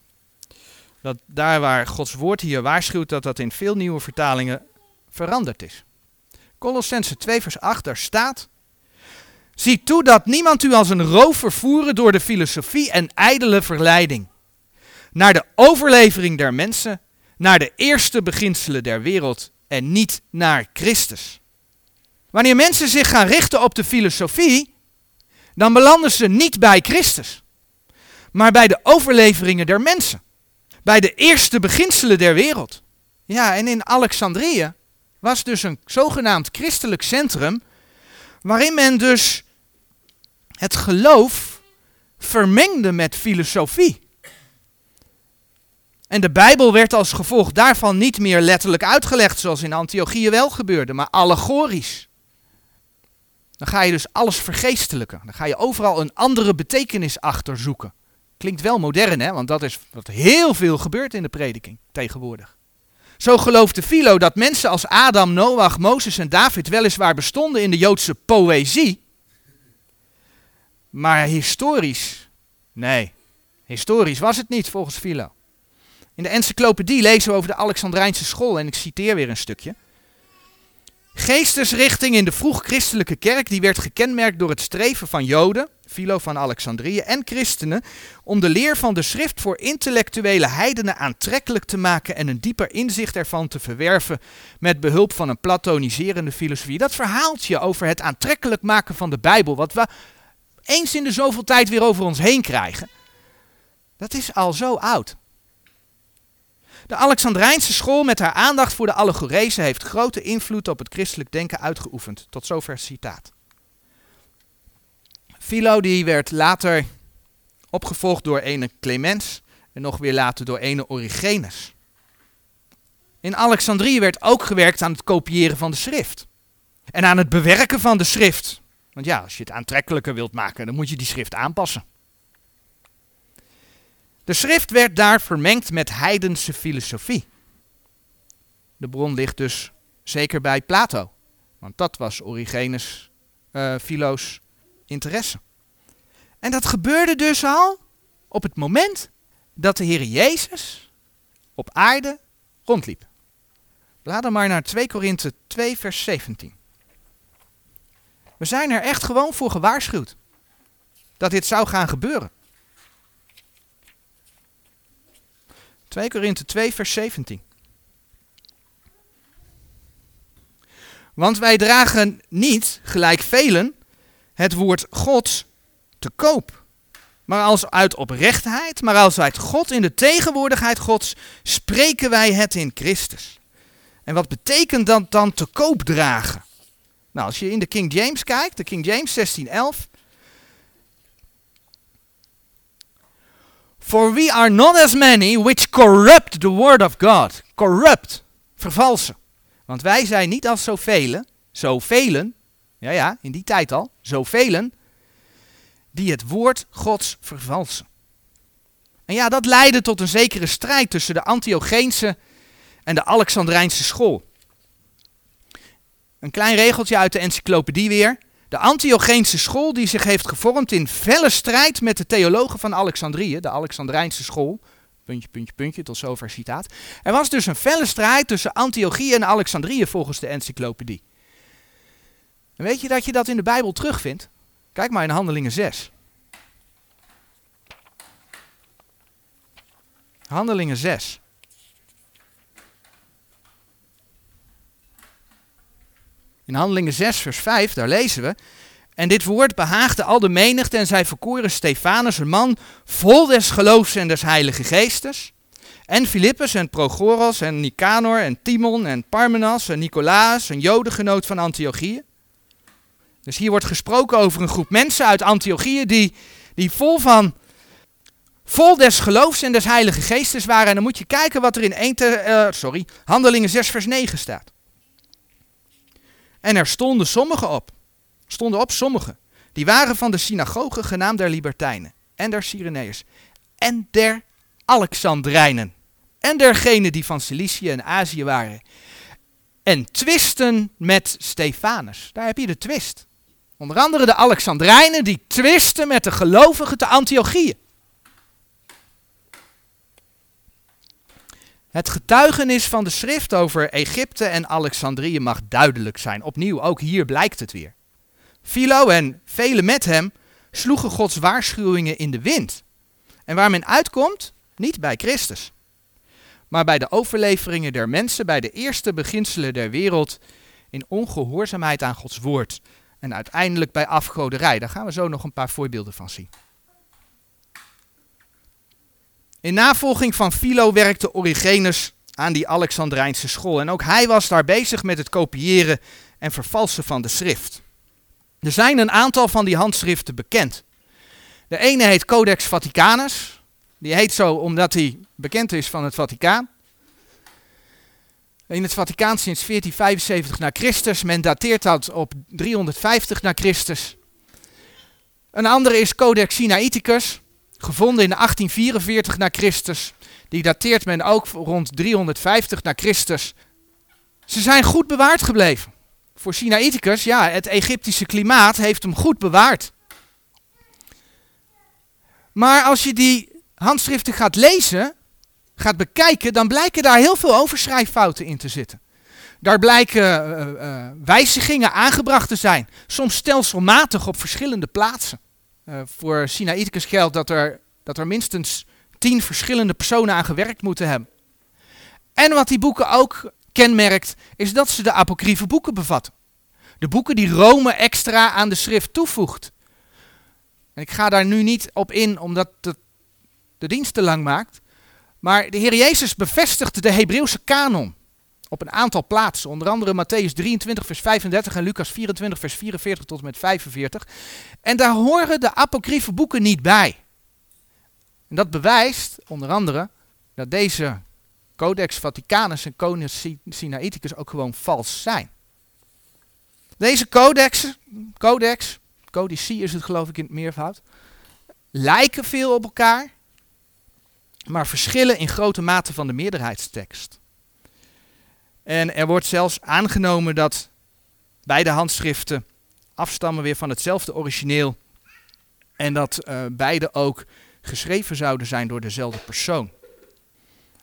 dat daar waar Gods woord hier waarschuwt, dat dat in veel nieuwe vertalingen veranderd is. Colossense 2 vers 8, daar staat... Zie toe dat niemand u als een roof vervoeren door de filosofie en ijdele verleiding. Naar de overlevering der mensen, naar de eerste beginselen der wereld en niet naar Christus. Wanneer mensen zich gaan richten op de filosofie, dan belanden ze niet bij Christus, maar bij de overleveringen der mensen. Bij de eerste beginselen der wereld. Ja, en in Alexandrië was dus een zogenaamd christelijk centrum, waarin men dus het geloof vermengde met filosofie. En de Bijbel werd als gevolg daarvan niet meer letterlijk uitgelegd, zoals in Antiochië wel gebeurde, maar allegorisch. Dan ga je dus alles vergeestelijken. Dan ga je overal een andere betekenis achter zoeken. Klinkt wel modern, hè? Want dat is wat heel veel gebeurt in de prediking tegenwoordig. Zo geloofde Philo dat mensen als Adam, Noach, Mozes en David weliswaar bestonden in de Joodse poëzie. Maar historisch, nee, historisch was het niet volgens Philo. In de encyclopedie lezen we over de Alexandrijnse school en ik citeer weer een stukje. Geestesrichting in de vroeg-christelijke kerk die werd gekenmerkt door het streven van Joden, Philo van Alexandrië, en christenen om de leer van de schrift voor intellectuele heidenen aantrekkelijk te maken en een dieper inzicht ervan te verwerven met behulp van een platoniserende filosofie. Dat verhaaltje over het aantrekkelijk maken van de Bijbel, wat we eens in de zoveel tijd weer over ons heen krijgen, dat is al zo oud. De Alexandrijnse school met haar aandacht voor de allegorese heeft grote invloed op het christelijk denken uitgeoefend. Tot zover citaat. Philo die werd later opgevolgd door ene Clemens en nog weer later door ene Origenes. In Alexandrië werd ook gewerkt aan het kopiëren van de schrift. En aan het bewerken van de schrift. Want ja, als je het aantrekkelijker wilt maken, dan moet je die schrift aanpassen. De schrift werd daar vermengd met heidense filosofie. De bron ligt dus zeker bij Plato, want dat was Origenes, uh, Philo's interesse. En dat gebeurde dus al op het moment dat de Heer Jezus op aarde rondliep. Laten maar naar 2 Korinthe 2 vers 17. We zijn er echt gewoon voor gewaarschuwd dat dit zou gaan gebeuren. 2 Korinthe 2, vers 17. Want wij dragen niet, gelijk velen, het woord God te koop. Maar als uit oprechtheid, maar als uit God in de tegenwoordigheid Gods, spreken wij het in Christus. En wat betekent dat dan te koop dragen? Nou, als je in de King James kijkt, de King James 1611, For we are not as many which corrupt the word of God. Corrupt, vervalsen. Want wij zijn niet als zoveel, zoveel, ja ja, in die tijd al, zoveel, die het woord Gods vervalsen. En ja, dat leidde tot een zekere strijd tussen de Antiocheense en de Alexandrijnse school. Een klein regeltje uit de encyclopedie weer. De Antiocheense school die zich heeft gevormd in felle strijd met de theologen van Alexandrië, de Alexandrijnse school. Puntje, puntje, puntje, tot zover citaat. Er was dus een felle strijd tussen Antiochië en Alexandrië volgens de encyclopedie. En weet je dat je dat in de Bijbel terugvindt? Kijk maar in Handelingen 6. Handelingen 6. In Handelingen 6, vers 5, daar lezen we. En dit woord behaagde al de menigte en zij verkoren Stefanus, een man vol des geloofs en des heilige geestes. En Filippus en Progoros en Nicanor en Timon en Parmenas en Nicolaas, een jodengenoot van Antiochië. Dus hier wordt gesproken over een groep mensen uit Antiochië die, die vol van vol des geloofs en des heilige geestes waren. En dan moet je kijken wat er in 1 te, uh, sorry, Handelingen 6 vers 9 staat. En er stonden sommigen op, stonden op sommigen, die waren van de synagoge genaamd der Libertijnen en der Cyreneërs en der Alexandrijnen en dergenen die van Cilicië en Azië waren. En twisten met Stefanus. Daar heb je de twist. Onder andere de Alexandrijnen die twisten met de gelovigen te Antiochieën. Het getuigenis van de schrift over Egypte en Alexandrië mag duidelijk zijn. Opnieuw, ook hier blijkt het weer. Philo en velen met hem sloegen Gods waarschuwingen in de wind. En waar men uitkomt, niet bij Christus, maar bij de overleveringen der mensen, bij de eerste beginselen der wereld, in ongehoorzaamheid aan Gods woord. En uiteindelijk bij afgoderij. Daar gaan we zo nog een paar voorbeelden van zien. In navolging van Philo werkte Origenes aan die Alexandrijnse school. En ook hij was daar bezig met het kopiëren en vervalsen van de schrift. Er zijn een aantal van die handschriften bekend. De ene heet Codex Vaticanus. Die heet zo omdat hij bekend is van het Vaticaan. In het Vaticaan sinds 1475 na Christus. Men dateert dat op 350 na Christus. Een andere is Codex Sinaiticus gevonden in 1844 na Christus. Die dateert men ook rond 350 na Christus. Ze zijn goed bewaard gebleven. Voor Sinaiticus, ja, het Egyptische klimaat heeft hem goed bewaard. Maar als je die handschriften gaat lezen, gaat bekijken, dan blijken daar heel veel overschrijffouten in te zitten. Daar blijken uh, uh, wijzigingen aangebracht te zijn, soms stelselmatig op verschillende plaatsen. Uh, voor Sinaiticus geldt dat er, dat er minstens tien verschillende personen aan gewerkt moeten hebben. En wat die boeken ook kenmerkt, is dat ze de apocryfe boeken bevatten. De boeken die Rome extra aan de schrift toevoegt. En ik ga daar nu niet op in, omdat het de dienst te lang maakt. Maar de Heer Jezus bevestigt de Hebreeuwse kanon op een aantal plaatsen. Onder andere Matthäus 23, vers 35 en Lucas 24, vers 44 tot en met 45. En daar horen de apocryfe boeken niet bij. En dat bewijst onder andere dat deze Codex Vaticanus en Codex Sinaiticus ook gewoon vals zijn. Deze codex, codex, is het geloof ik in het meervoud, lijken veel op elkaar, maar verschillen in grote mate van de meerderheidstekst. En er wordt zelfs aangenomen dat beide handschriften afstammen weer van hetzelfde origineel en dat uh, beide ook geschreven zouden zijn door dezelfde persoon.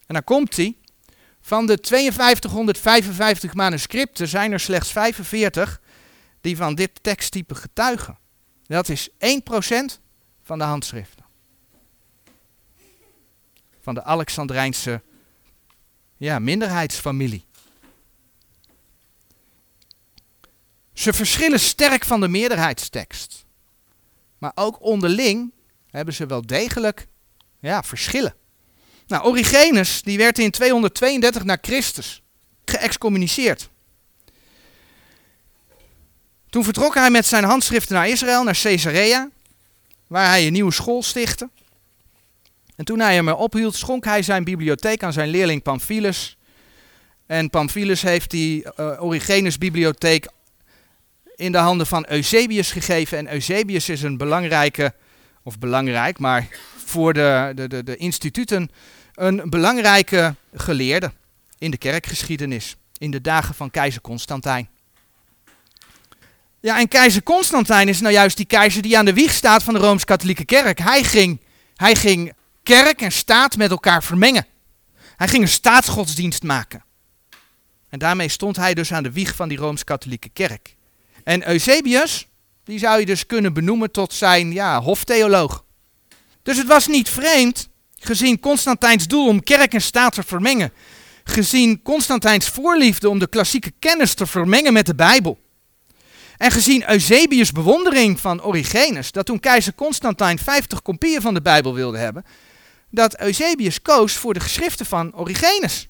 En dan komt hij. Van de 5255 manuscripten zijn er slechts 45 die van dit teksttype getuigen. Dat is 1% van de handschriften. Van de Alexandrijnse ja, minderheidsfamilie. Ze verschillen sterk van de meerderheidstekst. Maar ook onderling hebben ze wel degelijk ja, verschillen. Nou, Origenes die werd in 232 na Christus geëxcommuniceerd. Toen vertrok hij met zijn handschriften naar Israël, naar Caesarea, waar hij een nieuwe school stichtte. En toen hij ermee ophield, schonk hij zijn bibliotheek aan zijn leerling Pamphilus. En Pamphilus heeft die uh, Origenes bibliotheek in de handen van Eusebius gegeven. En Eusebius is een belangrijke, of belangrijk, maar voor de, de, de, de instituten een belangrijke geleerde in de kerkgeschiedenis. In de dagen van keizer Constantijn. Ja, en keizer Constantijn is nou juist die keizer die aan de wieg staat van de Rooms-Katholieke Kerk. Hij ging, hij ging kerk en staat met elkaar vermengen. Hij ging een staatsgodsdienst maken. En daarmee stond hij dus aan de wieg van die Rooms-Katholieke Kerk. En Eusebius, die zou je dus kunnen benoemen tot zijn ja, hoftheoloog. Dus het was niet vreemd, gezien Constantijns doel om kerk en staat te vermengen, gezien Constantijns voorliefde om de klassieke kennis te vermengen met de Bijbel, en gezien Eusebius' bewondering van Origenes, dat toen keizer Constantijn 50 kopieën van de Bijbel wilde hebben, dat Eusebius koos voor de geschriften van Origenes,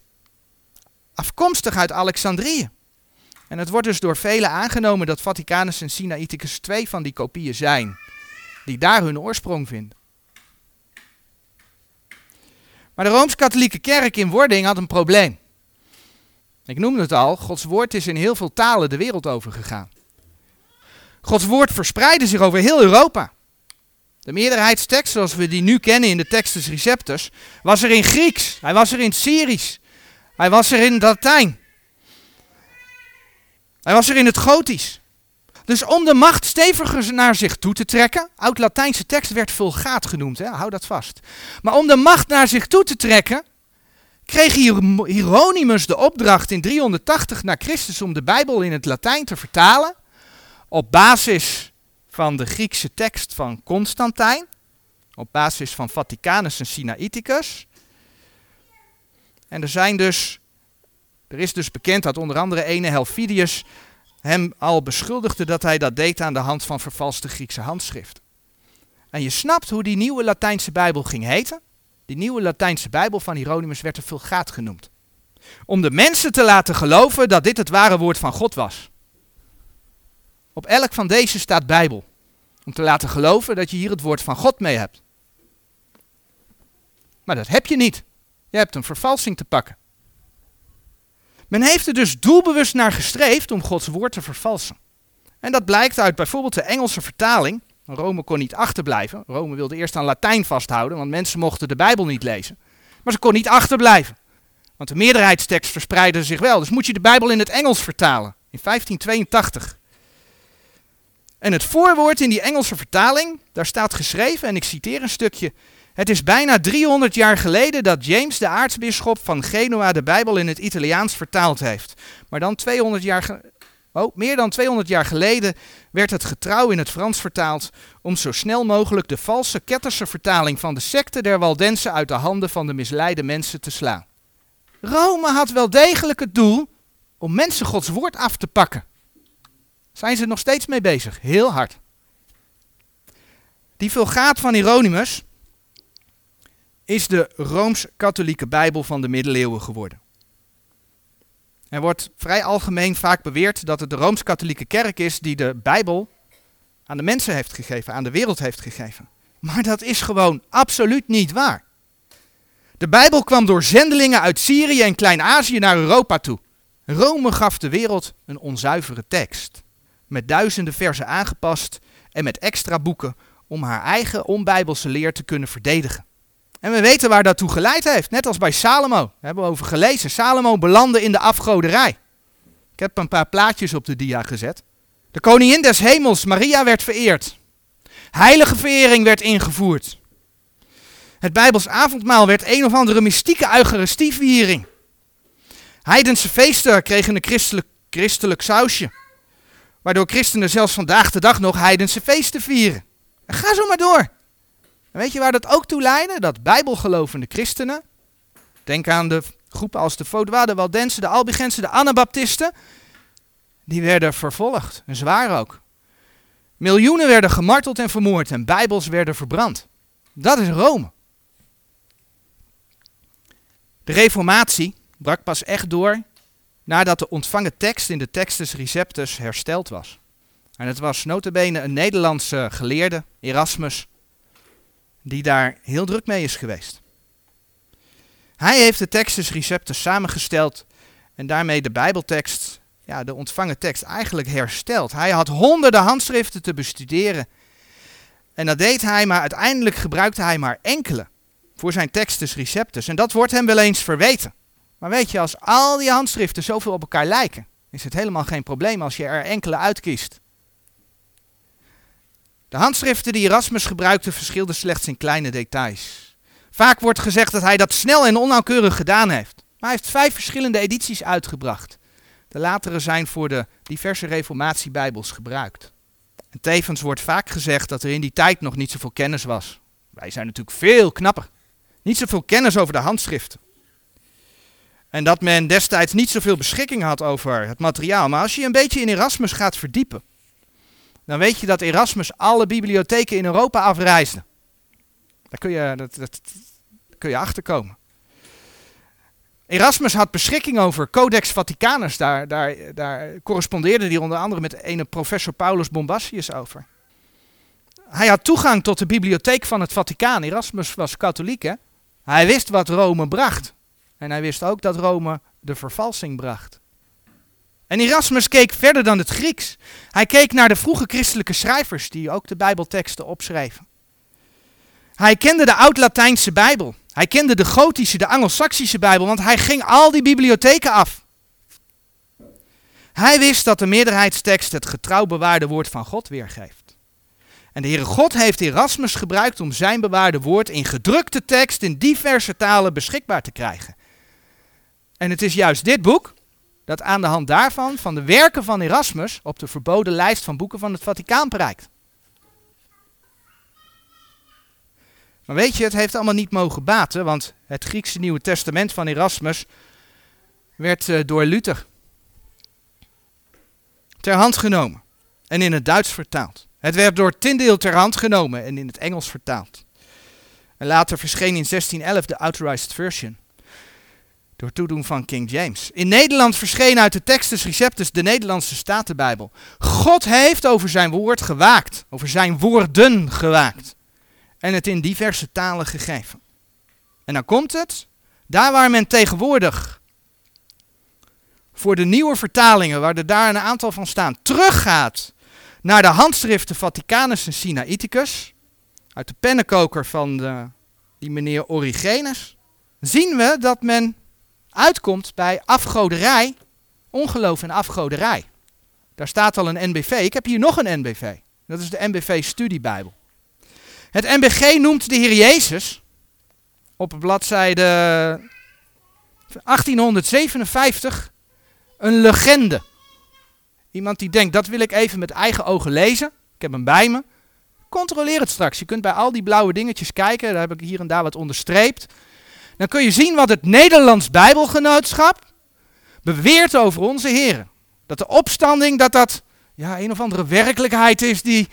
afkomstig uit Alexandrië. En het wordt dus door velen aangenomen dat Vaticanus en Sinaiticus twee van die kopieën zijn, die daar hun oorsprong vinden. Maar de Rooms-Katholieke Kerk in wording had een probleem. Ik noemde het al, Gods woord is in heel veel talen de wereld over gegaan. Gods woord verspreidde zich over heel Europa. De meerderheidstekst, zoals we die nu kennen in de Textus Receptus, was er in Grieks, hij was er in Syrisch, hij was er in Latijn. Hij was er in het Gotisch. Dus om de macht steviger naar zich toe te trekken, oud-Latijnse tekst werd vulgaat genoemd, hè? hou dat vast. Maar om de macht naar zich toe te trekken, kreeg Hieronymus de opdracht in 380 na Christus om de Bijbel in het Latijn te vertalen, op basis van de Griekse tekst van Constantijn, op basis van Vaticanus en Sinaiticus. En er zijn dus, er is dus bekend dat onder andere ene Helvidius hem al beschuldigde dat hij dat deed aan de hand van vervalste Griekse handschriften. En je snapt hoe die nieuwe Latijnse Bijbel ging heten. Die nieuwe Latijnse Bijbel van Hieronymus werd de Vulgaat genoemd. Om de mensen te laten geloven dat dit het ware woord van God was. Op elk van deze staat Bijbel. Om te laten geloven dat je hier het woord van God mee hebt. Maar dat heb je niet. Je hebt een vervalsing te pakken. Men heeft er dus doelbewust naar gestreefd om Gods woord te vervalsen. En dat blijkt uit bijvoorbeeld de Engelse vertaling. Rome kon niet achterblijven. Rome wilde eerst aan Latijn vasthouden, want mensen mochten de Bijbel niet lezen. Maar ze kon niet achterblijven. Want de meerderheidstekst verspreidde zich wel. Dus moet je de Bijbel in het Engels vertalen. In 1582. En het voorwoord in die Engelse vertaling, daar staat geschreven, en ik citeer een stukje. Het is bijna 300 jaar geleden dat James, de aartsbisschop van Genua, de Bijbel in het Italiaans vertaald heeft. Maar dan 200 jaar oh, meer dan 200 jaar geleden werd het getrouw in het Frans vertaald om zo snel mogelijk de valse ketterse vertaling van de secte der Waldensen uit de handen van de misleide mensen te slaan. Rome had wel degelijk het doel om mensen Gods woord af te pakken. Zijn ze nog steeds mee bezig, heel hard. Die vulgaat van Hieronymus, is de Rooms-Katholieke Bijbel van de middeleeuwen geworden. Er wordt vrij algemeen vaak beweerd dat het de Rooms-Katholieke Kerk is die de Bijbel aan de mensen heeft gegeven, aan de wereld heeft gegeven. Maar dat is gewoon absoluut niet waar. De Bijbel kwam door zendelingen uit Syrië en Klein-Azië naar Europa toe. Rome gaf de wereld een onzuivere tekst, met duizenden versen aangepast en met extra boeken om haar eigen onbijbelse leer te kunnen verdedigen. En we weten waar dat toe geleid heeft. Net als bij Salomo. Daar hebben we over gelezen. Salomo belandde in de afgoderij. Ik heb een paar plaatjes op de dia gezet. De koningin des hemels, Maria, werd vereerd. Heilige verering werd ingevoerd. Het Bijbels avondmaal werd een of andere mystieke eucharistieviering. Heidense feesten kregen een christelijk, christelijk sausje. Waardoor christenen zelfs vandaag de dag nog heidense feesten vieren. En ga zo maar door. En weet je waar dat ook toe leidde? Dat bijbelgelovende christenen, denk aan de groepen als de Vaudois, de Waldensen, de Albigensen, de Anabaptisten, die werden vervolgd, en zwaar ook. Miljoenen werden gemarteld en vermoord en bijbels werden verbrand. Dat is Rome. De reformatie brak pas echt door nadat de ontvangen tekst in de Textus Receptus hersteld was. En het was notabene een Nederlandse geleerde, Erasmus, die daar heel druk mee is geweest. Hij heeft de Textus Receptus samengesteld en daarmee de Bijbeltekst, ja, de ontvangen tekst, eigenlijk hersteld. Hij had honderden handschriften te bestuderen. En dat deed hij, maar uiteindelijk gebruikte hij maar enkele voor zijn Textus Receptus. En dat wordt hem wel eens verweten. Maar weet je, als al die handschriften zoveel op elkaar lijken, is het helemaal geen probleem als je er enkele uitkiest. De handschriften die Erasmus gebruikte verschilden slechts in kleine details. Vaak wordt gezegd dat hij dat snel en onnauwkeurig gedaan heeft. Maar hij heeft vijf verschillende edities uitgebracht. De latere zijn voor de diverse reformatiebijbels gebruikt. En tevens wordt vaak gezegd dat er in die tijd nog niet zoveel kennis was. Wij zijn natuurlijk veel knapper. Niet zoveel kennis over de handschriften. En dat men destijds niet zoveel beschikking had over het materiaal. Maar als je een beetje in Erasmus gaat verdiepen, dan weet je dat Erasmus alle bibliotheken in Europa afreisde. Daar kun je, dat, kun je achterkomen. Erasmus had beschikking over Codex Vaticanus. Daar, daar, daar correspondeerde hij onder andere met ene professor Paulus Bombastius over. Hij had toegang tot de bibliotheek van het Vaticaan. Erasmus was katholiek, hè? Hij wist wat Rome bracht. En hij wist ook dat Rome de vervalsing bracht. En Erasmus keek verder dan het Grieks. Hij keek naar de vroege christelijke schrijvers die ook de Bijbelteksten opschreven. Hij kende de Oud-Latijnse Bijbel. Hij kende de Gotische, de Angelsaksische Bijbel, want hij ging al die bibliotheken af. Hij wist dat de meerderheidstekst het getrouw bewaarde woord van God weergeeft. En de Heere God heeft Erasmus gebruikt om zijn bewaarde woord in gedrukte tekst in diverse talen beschikbaar te krijgen. En het is juist dit boek dat aan de hand daarvan van de werken van Erasmus op de verboden lijst van boeken van het Vaticaan bereikt. Maar weet je, het heeft allemaal niet mogen baten, want het Griekse Nieuwe Testament van Erasmus werd uh, door Luther ter hand genomen en in het Duits vertaald. Het werd door Tyndale ter hand genomen en in het Engels vertaald. En later verscheen in 1611 de Authorized Version. Door toedoen van King James. In Nederland verscheen uit de Textus Receptus de Nederlandse Statenbijbel. God heeft over zijn woord gewaakt. Over zijn woorden gewaakt. En het in diverse talen gegeven. En dan komt het. Daar waar men tegenwoordig voor de nieuwe vertalingen, waar er daar een aantal van staan, teruggaat naar de handschriften Vaticanus en Sinaiticus, uit de pennenkoker van de, die meneer Origenes, zien we dat men uitkomt bij afgoderij, ongeloof en afgoderij. Daar staat al een NBV. Ik heb hier nog een NBV. Dat is de NBV Studiebijbel. Het NBG noemt de Heer Jezus op bladzijde 1857 een legende. Iemand die denkt, dat wil ik even met eigen ogen lezen. Ik heb hem bij me. Controleer het straks. Je kunt bij al die blauwe dingetjes kijken. Daar heb ik hier en daar wat onderstreept. Dan kun je zien wat het Nederlands Bijbelgenootschap beweert over onze heren. Dat de opstanding, dat dat ja, een of andere werkelijkheid is die,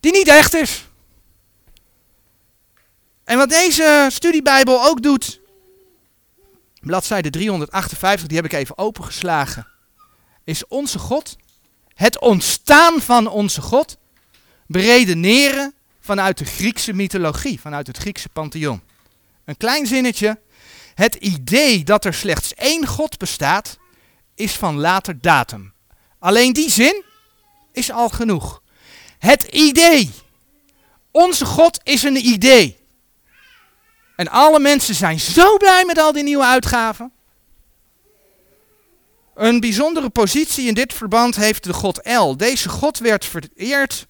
die niet echt is. En wat deze studiebijbel ook doet, bladzijde 358, die heb ik even opengeslagen, is onze God, het ontstaan van onze God, beredeneren vanuit de Griekse mythologie, vanuit het Griekse pantheon. Een klein zinnetje. Het idee dat er slechts één God bestaat, is van later datum. Alleen die zin is al genoeg. Het idee. Onze God is een idee. En alle mensen zijn zo blij met al die nieuwe uitgaven. Een bijzondere positie in dit verband heeft de god El. Deze god werd vereerd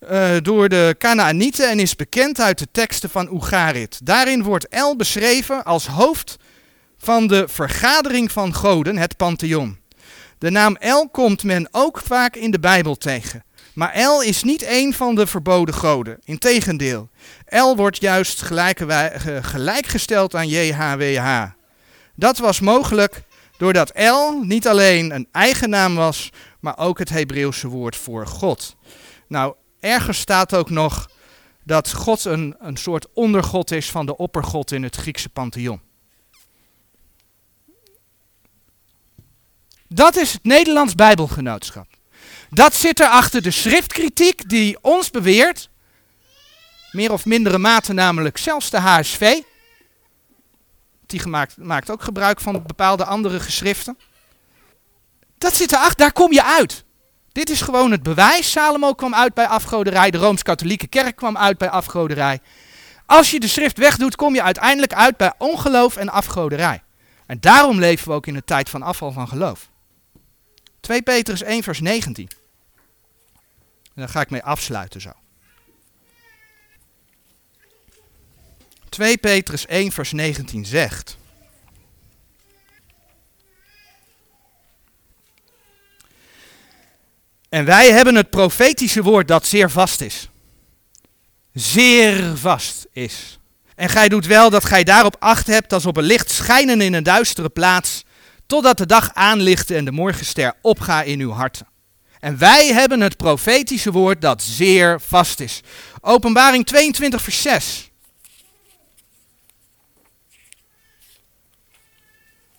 uh, door de Canaanieten en is bekend uit de teksten van Ugarit. Daarin wordt El beschreven als hoofd van de vergadering van goden, het Pantheon. De naam El komt men ook vaak in de Bijbel tegen. Maar El is niet een van de verboden goden. Integendeel, El wordt juist gelijkgesteld aan JHWH. Dat was mogelijk doordat El niet alleen een eigen naam was, maar ook het Hebreeuwse woord voor God. Nou, ergens staat ook nog dat God een, een soort ondergod is van de oppergod in het Griekse pantheon. Dat is het Nederlands Bijbelgenootschap. Dat zit er achter de schriftkritiek die ons beweert, meer of mindere mate namelijk zelfs de HSV, die gemaakt, maakt ook gebruik van bepaalde andere geschriften. Dat zit erachter, daar kom je uit. Dit is gewoon het bewijs. Salomo kwam uit bij afgoderij, de Rooms-Katholieke Kerk kwam uit bij afgoderij. Als je de schrift wegdoet, kom je uiteindelijk uit bij ongeloof en afgoderij. En daarom leven we ook in een tijd van afval van geloof. 2 Petrus 1 vers 19. En daar ga ik mee afsluiten zo. 2 Petrus 1 vers 19 zegt. En wij hebben het profetische woord dat zeer vast is. Zeer vast is. En gij doet wel dat gij daarop acht hebt als op een licht schijnen in een duistere plaats, totdat de dag aanlicht en de morgenster opga in uw harten. En wij hebben het profetische woord dat zeer vast is. Openbaring 22 vers 6.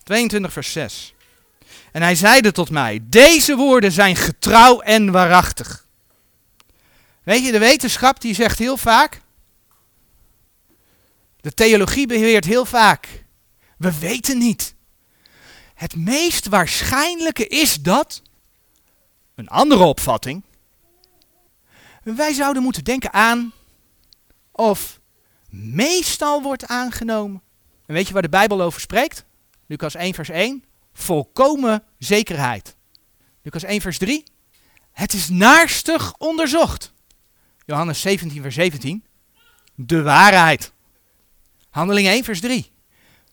22 vers 6. En hij zeide tot mij, deze woorden zijn getrouw en waarachtig. Weet je, de wetenschap die zegt heel vaak, de theologie beheert heel vaak, we weten niet. Het meest waarschijnlijke is dat, een andere opvatting, wij zouden moeten denken aan of meestal wordt aangenomen. En weet je waar de Bijbel over spreekt? Lucas 1 vers 1, volkomen zekerheid. Lucas 1 vers 3, het is naarstig onderzocht. Johannes 17 vers 17, de waarheid. Handeling 1 vers 3,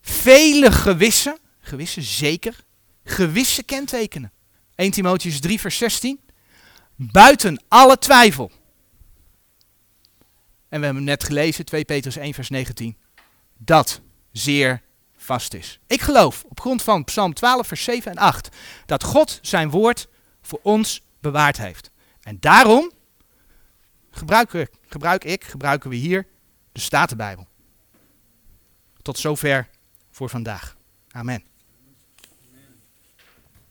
vele gewisse, gewisse zeker, gewisse kentekenen. 1 Timotheus 3 vers 16, buiten alle twijfel. En we hebben net gelezen, 2 Petrus 1 vers 19, dat zeer vast is. Ik geloof op grond van Psalm 12 vers 7 en 8 dat God zijn woord voor ons bewaard heeft. En daarom gebruik ik, gebruik ik gebruiken we hier de Statenbijbel. Tot zover voor vandaag. Amen.